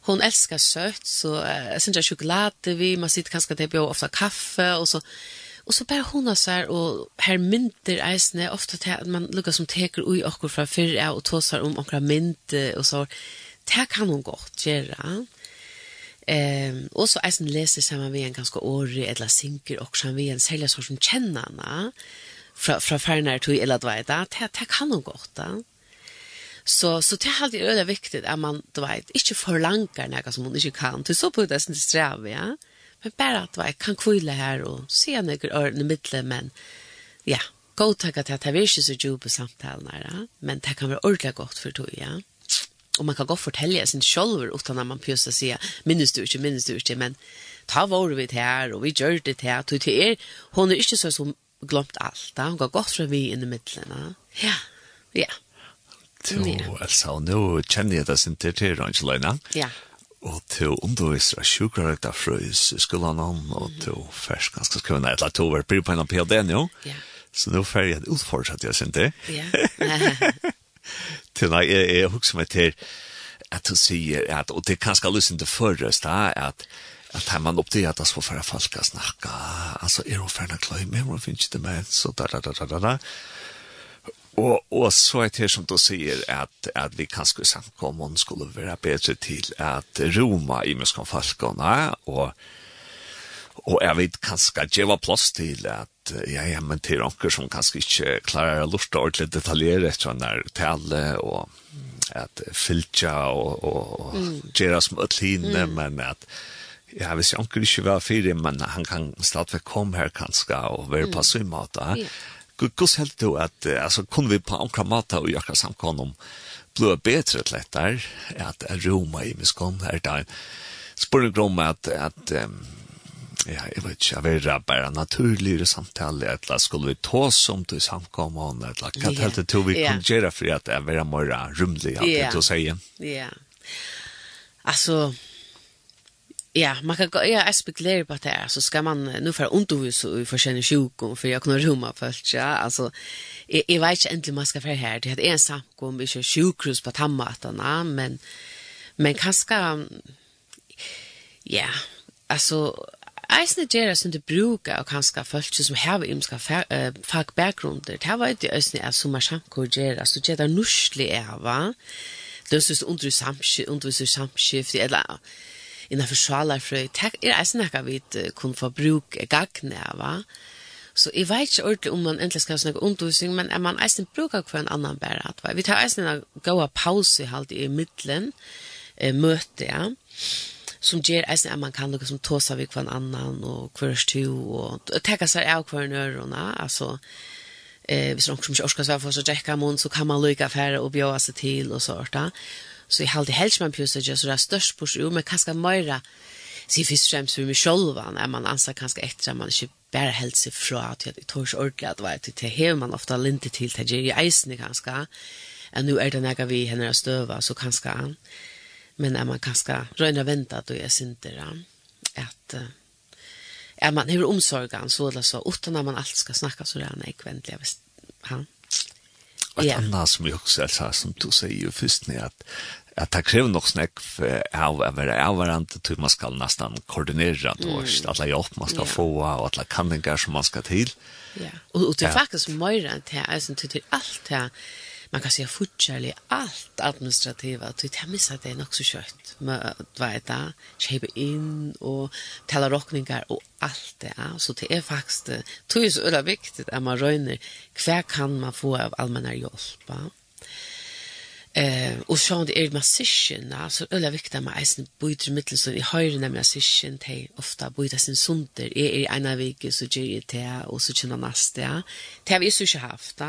Hon älskar sött, så äh, sen jag choklad vi, man sitter kanske det blir ofta kaffe och så. Och så bara hon har så här, och här mynter eisne, ofta till att man lukkar som teker ui okkur fra fyrra och tåsar om okra mynt och så. Det kan hon gott göra. Ja Ehm och så är läser samma vi en ganska årig eller synker och sen vi en sälja så som kännarna från från färnar till eller vad det där det kan nog gott då. Så så det är alltid öle viktigt att man du vet inte förlangar något som man inte kan. Du så på det sen sträva ja. Men bara att jag kan kvilla här och se några ör i mitten men ja, gå tacka till att det är inte så djupa samtal nära men det kan vara ordentligt gott för tog ja. Och man kan gå fortälja sin själv utan att man pjösa säga minns du inte, minns du inte, men ta var vi det här och vi gör det här. Till er, hon är inte så som glömt allt. ja. Hon går gott från vi in i mitten. Ja, ja. Jo, altså, nå kjenner jeg det sin til til, Angelina. Ja. Og til underviser av sjukkerøkta frøys i skolen om, og til først ganske skrivende et eller to vært på en av PhD nå. Ja. Så nå får jeg utfordret jeg sin til. Ja. til nei, jeg, jeg husker meg til at du sier at, og det er kanskje lyst til førrest, at at her man oppdager at det att så folk å snakke, altså er hun förna kløy med hun finner ikke det med. Så da, da, da, da, da, da. Og, og så er det som du sier at, at vi kanskje skulle skulle være bedre til at Roma i muskon folkene, og, og jeg vet kanskje at ge var plass til at ja, ja, men til onker som kanskje ikke klarer å lorte ordentlig detaljere etter den der tale og at fylkja og, og mm. gjøre som øtline, mm. men at ja, hvis onker ikke var fire, men han kan stadigvæk komme her kanskje og være på sin måte. Ja. Hvordan helt du at, altså, kunne vi på onker måte og gjøre samkomne om blå bedre til dette, at Roma i miskom her da, spør om at, at um, Ja, jeg vet ikke, jeg vil det bare naturligere samtale, eller skulle vi ta som til samkommet, eller hva helt det til vi kunne gjøre for at jeg vil være rymlig, alt det du sier. Ja, altså, ja, man kan gå, ja, jeg spekulerer på det her, så skal man, nå får jeg underhus og forskjellige sjukken, for jeg kunne romme først, ja, altså, jeg, jeg vet ikke endelig man skal være her, det er en samkom, ikke sjukhus på tammatene, men, men kanskje, ja, altså, eisne gjerra som du bruka og kanska folk som heva imska fagbakgrunder, det var ikke eisne at som er samkår gjerra, så gjerra nursli eva, døstus under samskift, undervisur samskift, eller innanfor sjalarfrøy, det er eisne nekka vi kun få bruk gagne eva, Så jeg vet ikke ordentlig om man endelig skal snakke undervisning, men er man eisen bruker hver en annan bære. Vi tar eisen en gåa pause halt i middelen, eh, møte, ja som ger eisen at man kan lukka som tåsa vid kvann annan og kvörs tu og teka seg av kvarn ørona, altså eh, hvis noen som ikke orskar seg for å drekka mun, så kan man lukka færre og bjåa seg til og sårta. Så jeg halde helst man pjusar ikke, så det er størst bors jo, men kanskje møyra sig fyrst fremst for meg sjolvan, er man ansa kanskje etter at man ikke bare helt seg fra til at jeg tårs ordentlig at det til, til hever man ofta lintet til, til jeg i eisen kanskje, enn nu er det nega vi henne støva, så kanskje han. Eh, men är man kanske röna vänta då är synter att är man hur omsorgan så eller så utan när man allt ska snacka så där nej kventliga visst han Och yeah. annars som jag också sa som du säger ju först när att att det krever nok snakk av å være avvarende til man ska nästan koordinera då mm. alle hjelp man skal yeah. få og alle kanninger som man skal til. Ja. og, og det er faktisk mer enn til, är sen till allt det man kan säga fortsättligt allt administrativa att det missar det nog så kött med vad det är shape in och tala rockningar och allt det är så det är faktiskt tror jag så är viktigt att man röner kvar kan man få av allmänna hjälp Eh och så det är massischen alltså eller vikta med isen bojter mittel så i höjre nämligen massischen te ofta bojter sin sunder är i ena vecka så ger det te och så känner nästa. Det har vi så haft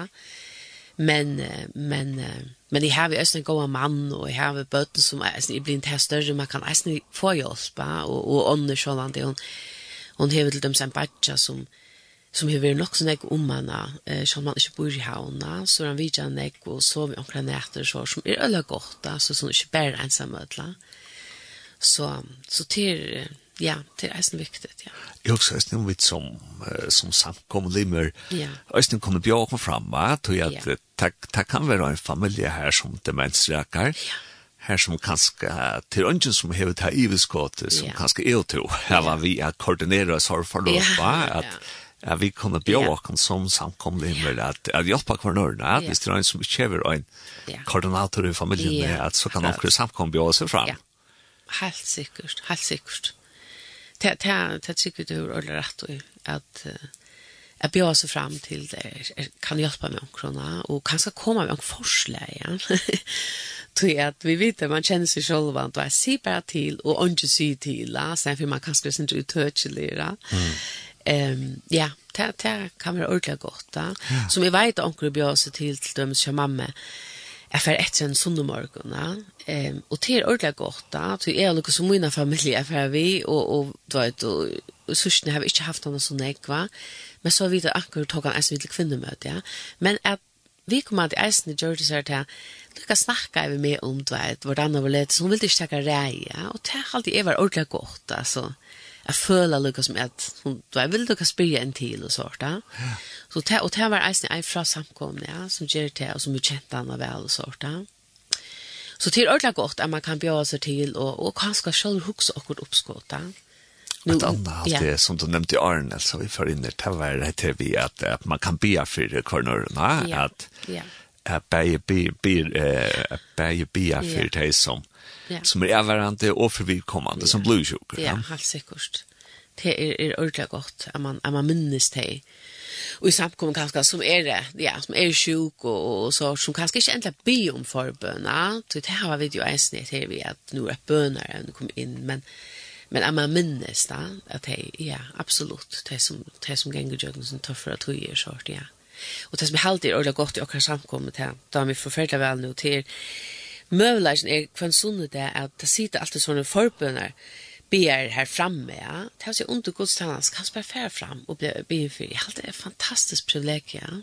men men men det har vi ösn goda man och jag har bötten som är i blind här större man kan ösn få hjälp och och Anna Sjöland hon hon har till dem sen batcha som som har varit nog så sån om man eh som man inte bor i hauna så han vet jag nek och så vi omkring nätter så som är ölla gott alltså som inte bara ensam ödla så så till Ja, det er eisen viktig, ja. Jeg også eisen om vi som, uh, som samkommer samkomlimer, ja. eisen kommer bjørken fram, va? Tog jeg at ja. det kan være en familie her som demensreker, ja. her som kanskje, til ønsken som hever til iveskåte, som ja. kanskje er til, her var vi at koordinere oss for ja. va? At, ja at vi kunne bjåken som samkommer samkomlimer, at, at hjelpa kvarnørene, at hvis det er en som kjever en koordinator i familien, ja. at så kan noen samkommer samkom bjåse fram. Ja, helt sikkert, helt sikkert det det det tycker du är rätt att att bjöd sig fram till det kan hjälpa mig omkrona och kanske komma med en förslag ja. Tror att vi vet att man känner sig själv att vara se bara till och inte se till la sen för man kanske inte uttörchelera. Mm. Ehm ja, det det kan vara ordentligt gott va. Som vi vet onkel bjöd sig till till dem som mamma jeg får etter en sunne morgen, um, og det er ordentlig godt, da, Det er noe som min familie er fer vi, og, og du vet, og, og sørsene har vi ikke haft noe sånn ekva, men så vidt akkurat tog han en vidt kvinnemøte, ja. Men at vi kom til eisen i Gjørtis her til, du kan snakke med om, du vet, hvordan det var litt, så hun ville ikke takke rei, ja, og det er alltid jeg var ordentlig godt, altså jeg føler litt som at hun, du er vil lukka spyrja en til og sånt da. Ja. Så det, og det var eisen ei fra samkomne, ja, som gjør det, og som er kjent anna vel og sånt Ja. Så det er ordentlig godt at man kan bjøre seg til, og, og kanskje selv huske akkurat oppskått Ja. Et annet annat ja. det som du nevnte i Arne, alltså vi för in det här var til vi at, at man kan be for kornørene, ja. at, ja. att be be be eh be be för det som ja. som er avværende og forvirkommende, ja. som blir sjukker. ja, helt sikkert. Det er, er ordentlig godt at man, at man minnes det. Og i samkommet kanskje som er det, ja, som er sjuk og, og så, som kanskje ikke endelig be om forbønene. Det här var vi jo eisen i TV, at nå er bønene når kom inn, men Men at man minnes da, at hei, ja, absolutt, det som, det som ganger jøkken som tøffere tøyer, så, ja. Og det som er alltid ordentlig godt i okkar samkommet her, da er vi forferdelig vel nå til, møvleisen er kvann sunnet det at det sitter alltid sånne forbønner ber her framme, ja. Det er jo under godstannans, kan bare fære fram og bli ber for. Jeg halte det er fantastisk privilegium, ja.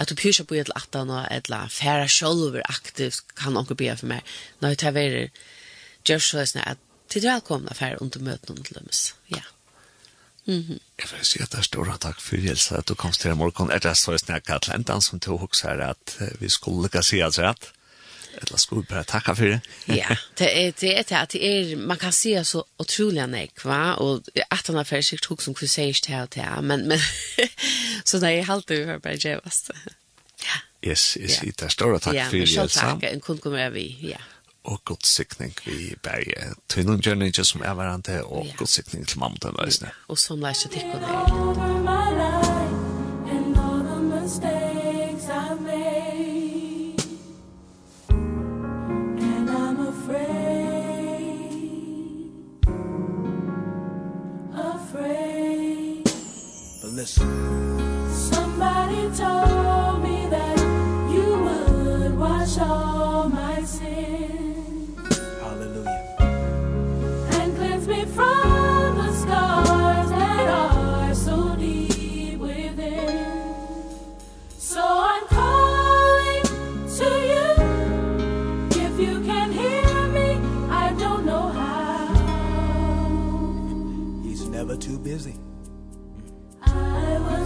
At du pyrir på etter atan og etter fære sjolver aktivt kan anker ber for meg. Når jeg tar vei gjør så løsene at til velkomna fære under møtene til lømmes, ja. Mm -hmm. Jeg vil si at det er stora takk for Jelsa at du kom til i morgen. Er det så snakka til enda som tog hos her at vi skulle lukka si at eller skulle bara tacka för det. ja, det är det är det att det är man kan se så otroligt nek va och att han har färdigt sig tog som kusage till att ja men men så det är halt över bara jävast. Ja. Yes, yes, ja. det stora tack för det. Ja, tack. En kund kommer vi, Ja Och god siktning vi berge. Tøynen gjør som är varandra och ja. god siktning till mamma til løsene. Och som lærer till tikkene her. listen. Somebody told me that you would wash all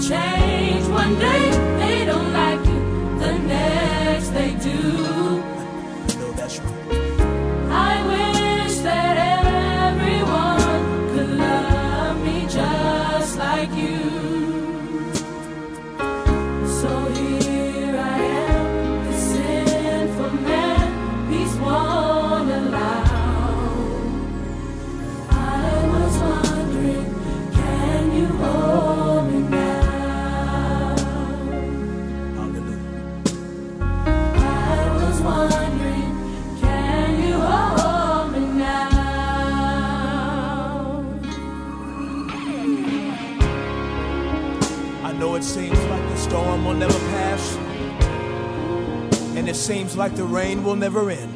change one day. never pass. And it seems like the rain will never end.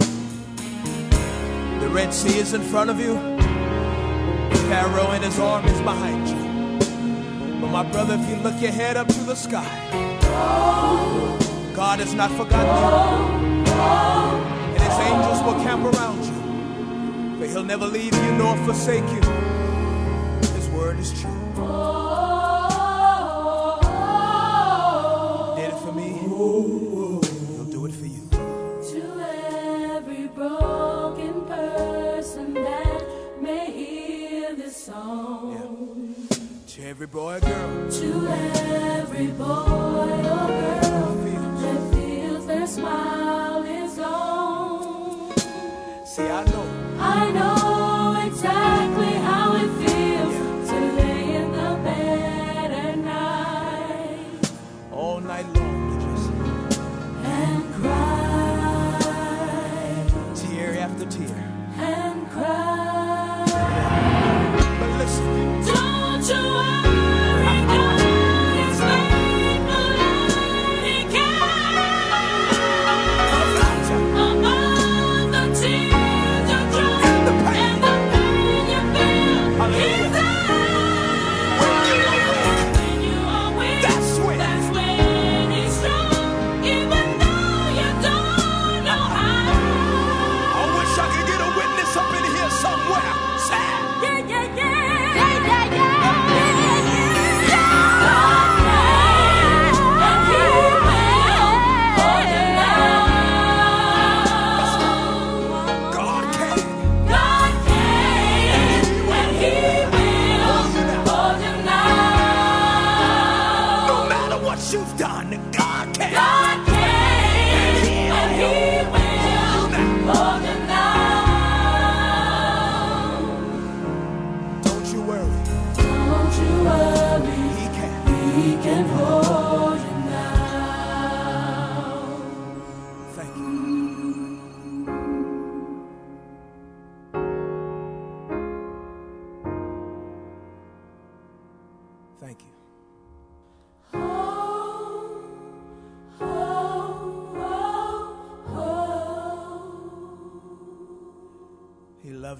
The red sea is in front of you. Pharaoh and his armies behind you. But my brother if you look your head up to the sky god has not forgotten you. And his angels will camp around you. But he'll never leave you nor forsake you. His word is true. boy or girl. To every boy or girl That feels their smile is gone See, I know. I know exactly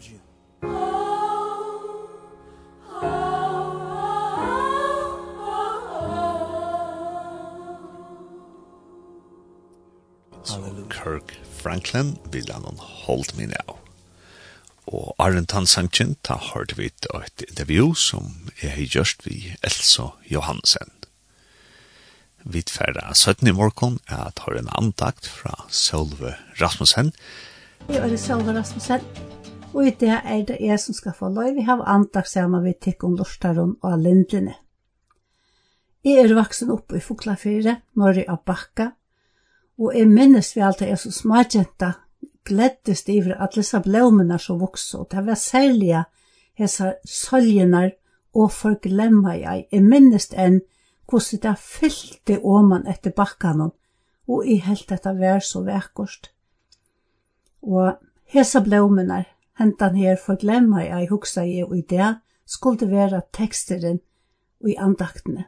loves you. Kirk Franklin vil han holdt min av. Og Arjen Tansanchen ta hørte vi et intervju som jeg har gjort vi Elsa Johansen. Vi tferda 17 i morgen at har en antakt fra Sølve Rasmussen. Jeg er Sølve Rasmussen og i det er det jeg som skal få lov i av andag sammen med tikk om lortaron og lindene. Jeg er vaksen oppe i Fuglafire, når jeg er bakka, og jeg minnes vi alt at jeg som smagjenta gleddes iver at disse blomene som vokste, og det var særlig disse søljener og forglemmer jeg. Jeg minnes enn hvordan det fyllte åman etter bakkene, og jeg helt dette var så vekkost. Og hesa blómunar hentan her forglemma jeg hugsa jeg og i det skulle være teksteren og i andaktene.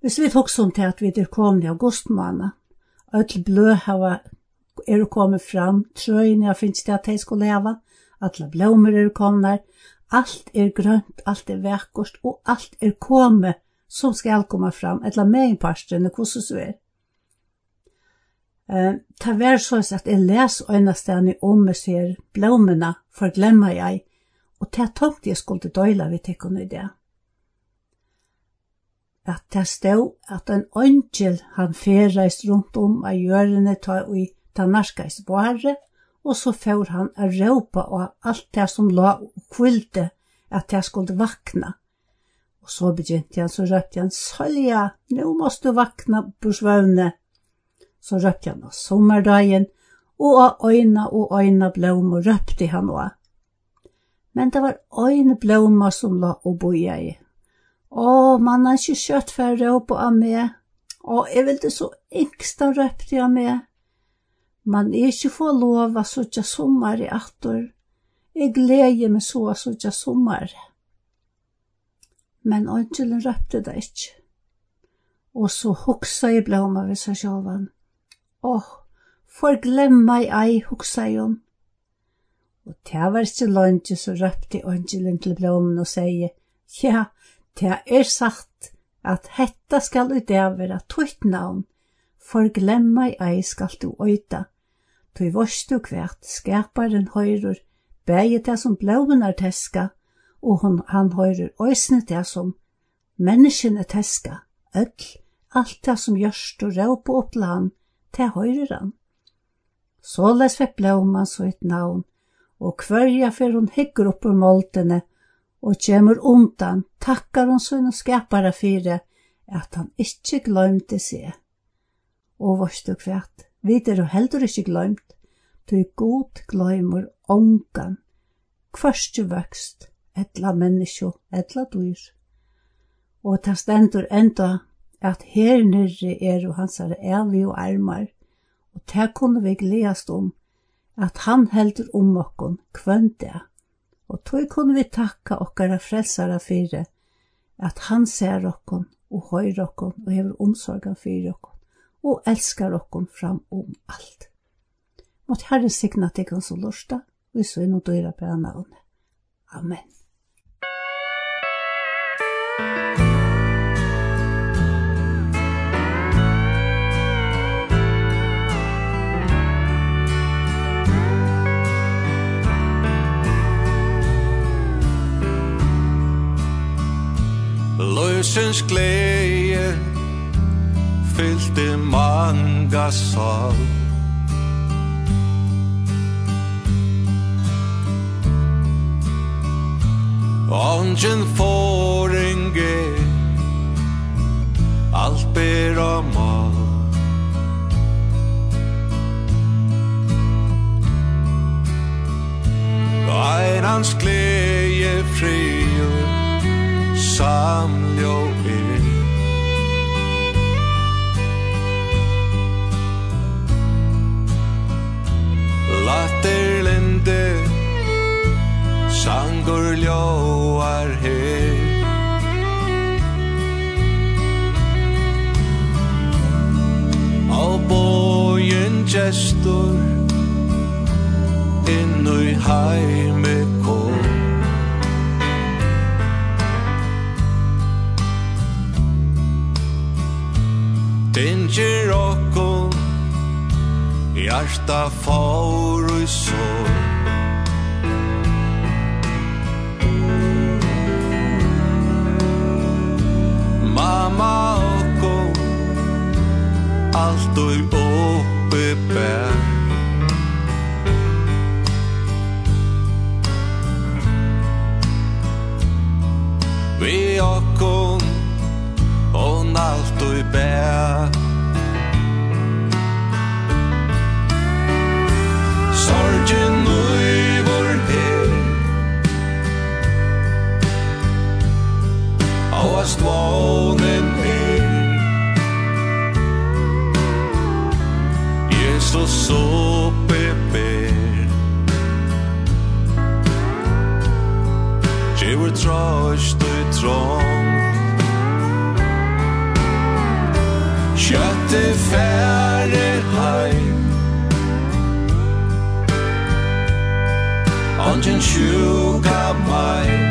Hvis vi tok sånn til at vi er kommet i augustmåned, og til blø hava er kommet fram, trøyene jeg finnes til at jeg skulle leva, alle blommer er kommet, alt er grønt, alt er vekkert, og alt er kommet som skal komme fram, etla meginparsten, hvordan så er. Eh, ta vær så at jeg les øynestene om jeg ser blomene, for glemmer jeg, og ta tomt jeg skulle døyla vi tekken i det. At det stod at en øngel han ferreist rundt om av hjørene ta i Danmarkais bare, og så får han a råpa av alt det som la og kvilde at jeg skulle vakna. Og så begynte han, så røpte han, «Sølja, nå måste du vakna på svøvne, så røpte han av sommerdagen, og av øyna og øyna blåma røpte han også. Men det var øyne blåma som la og boja i. Å, man har ikke kjøtt for råp av meg. Å, jeg vil det så yngsta røpte av meg. Man er ikke få lov av sånn sommer i atter. Jeg gleder meg så av sånn sommer. Men øyngelen røpte det ikke. Og så hoksa i blåma ved seg sjåvann. Åh, oh, for glemma i ei, hoksa jeg om. Og det var ikke lønge, så røpte Angelen til blommen og sier, ja, det er sagt at hetta skal i det være tøyt navn, for glemma i ei skal du øyta. Tøy vorstu kvært, skaparen høyrer, bægi det som blommen er teska, og hon, han høyrer øysne det som menneskene teska, øll, alt det som gjørst og råp og opplan, til høyreran. Så les vi blåman så et navn, og kvølja fer hun hygger opp ur og kjemur undan, takkar hun sunn og skapara fire, at han ikkje gløymte seg. Og varstu kvært, vidar og heldur ikkje gløymt, tog god gløymur ongan, kvørstju vøkst, etla menneskjo, etla dyr. Og ta stendur enda at her nyrre er og hans er elvi og armar, og det kunne vi gledast om, at han heldur om okkon kvønn og tog kunne vi takka okkara frelsara fyre, at han ser okkon og høyr okkon og hever omsorgan fyre okkon, og elskar okkon fram om alt. Mått Herren signa til oss og lorsta, og så er og døyra på navnet. Amen. Løsens glæde Fyldte mange sal. Ongen foringe Alt ber om mal. Einans glæde fri gestor inn i heime kom. Tinger okkom Hjarta faur og sår Mamma okkom Alt og okko oppe bær Vi okkon og alt og bær Sorgen ui vår her. Og ast vånen Jesus å beber Gjevur trøst og trong Kjøttet færer heim. Ongen sjuka mai.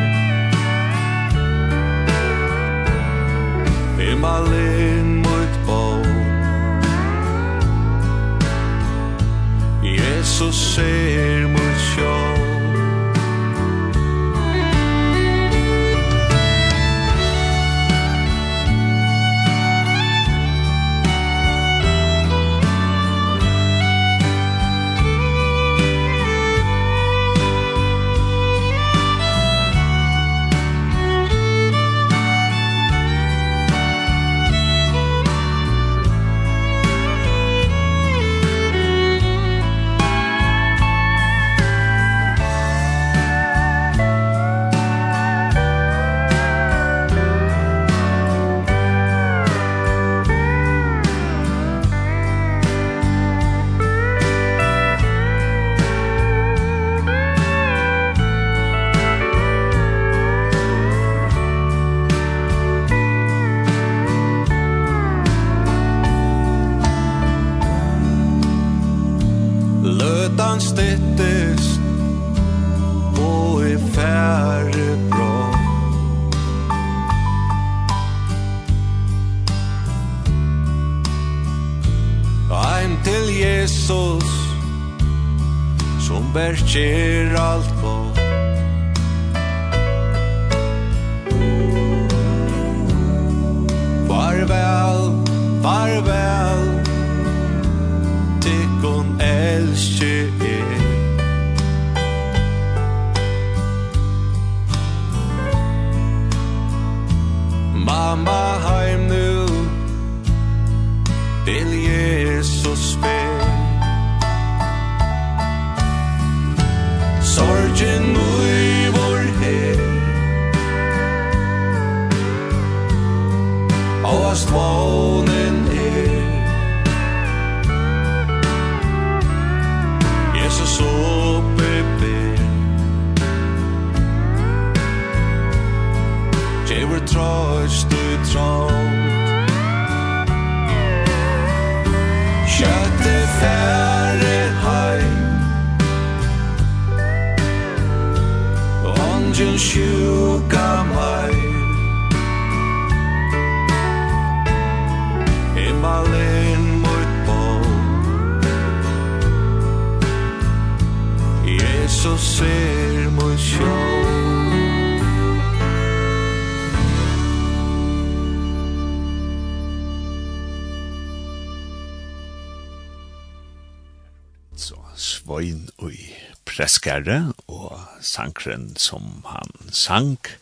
sangare, og sankren som han sank,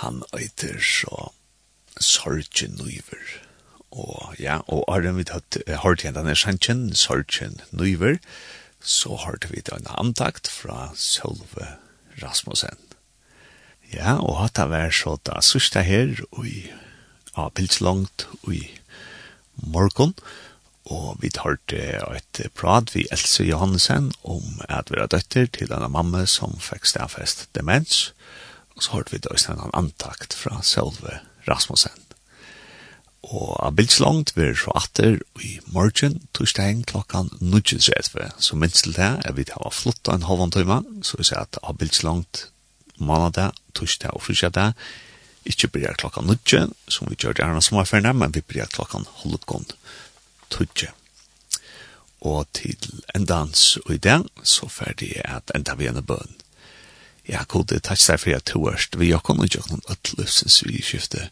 han øyter så sorgen nøyver. Og ja, og Arjen vi tatt, hørt igjen denne sjangen, sorgen nøyver, så hørte vi en antakt fra Sølve Rasmussen. Ja, og hatt av er så da sørste her, og i avbildslangt, og i morgon, og og vi tar til et prat vi Else Johansen om at vi er døtter til denne mamma som fikk stedfest demens, og så hørte vi da også en antakt fra selve Rasmussen. Og av bildslangt vi er så atter i morgen, torsdagen klokkan 19.30, så minst til det er vi til å flotta en halvantøyma, så vi ser at av bildslangt mandag, torsdag og frysdag, ikke blir klokkan 19, som vi gjør gjerne som er sommerferien, men vi blir klokkan halvgånd tudje. Og til en dans og i den, så ferdig er at enda vi en bøn. Ja, god, det takk deg for at du erst, vi har kommet gjøre noen ødeløsens vi skifte.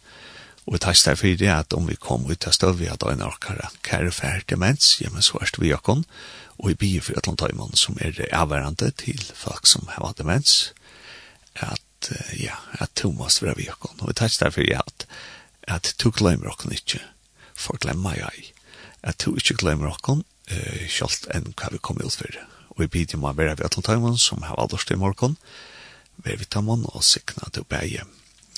Og takk deg for det at om vi kommer ut av støv, vi har døgn orkere kære ferdig mens, ja, men så erst vi har kommet. og i byer for Øtland Tøymann som er avværende til folk som har demens, at, ja, at du Thomas være vi har kommet. Og takk deg for det at, at du glemmer oss ikke, for glemmer jeg at du ikke glemmer okken, eh, kjalt enn hva vi kommer ut for. Og vi bidder med å være ved Atlantaimen, som har alders til morgen, være vi og sikna til bæge.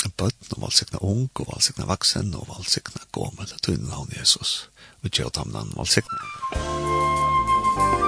Bøtten og valsikna ung, og valsikna vaksen, og valsikna gå med det tunne navn Jesus. Og gjør tamnen valsikna. Musikk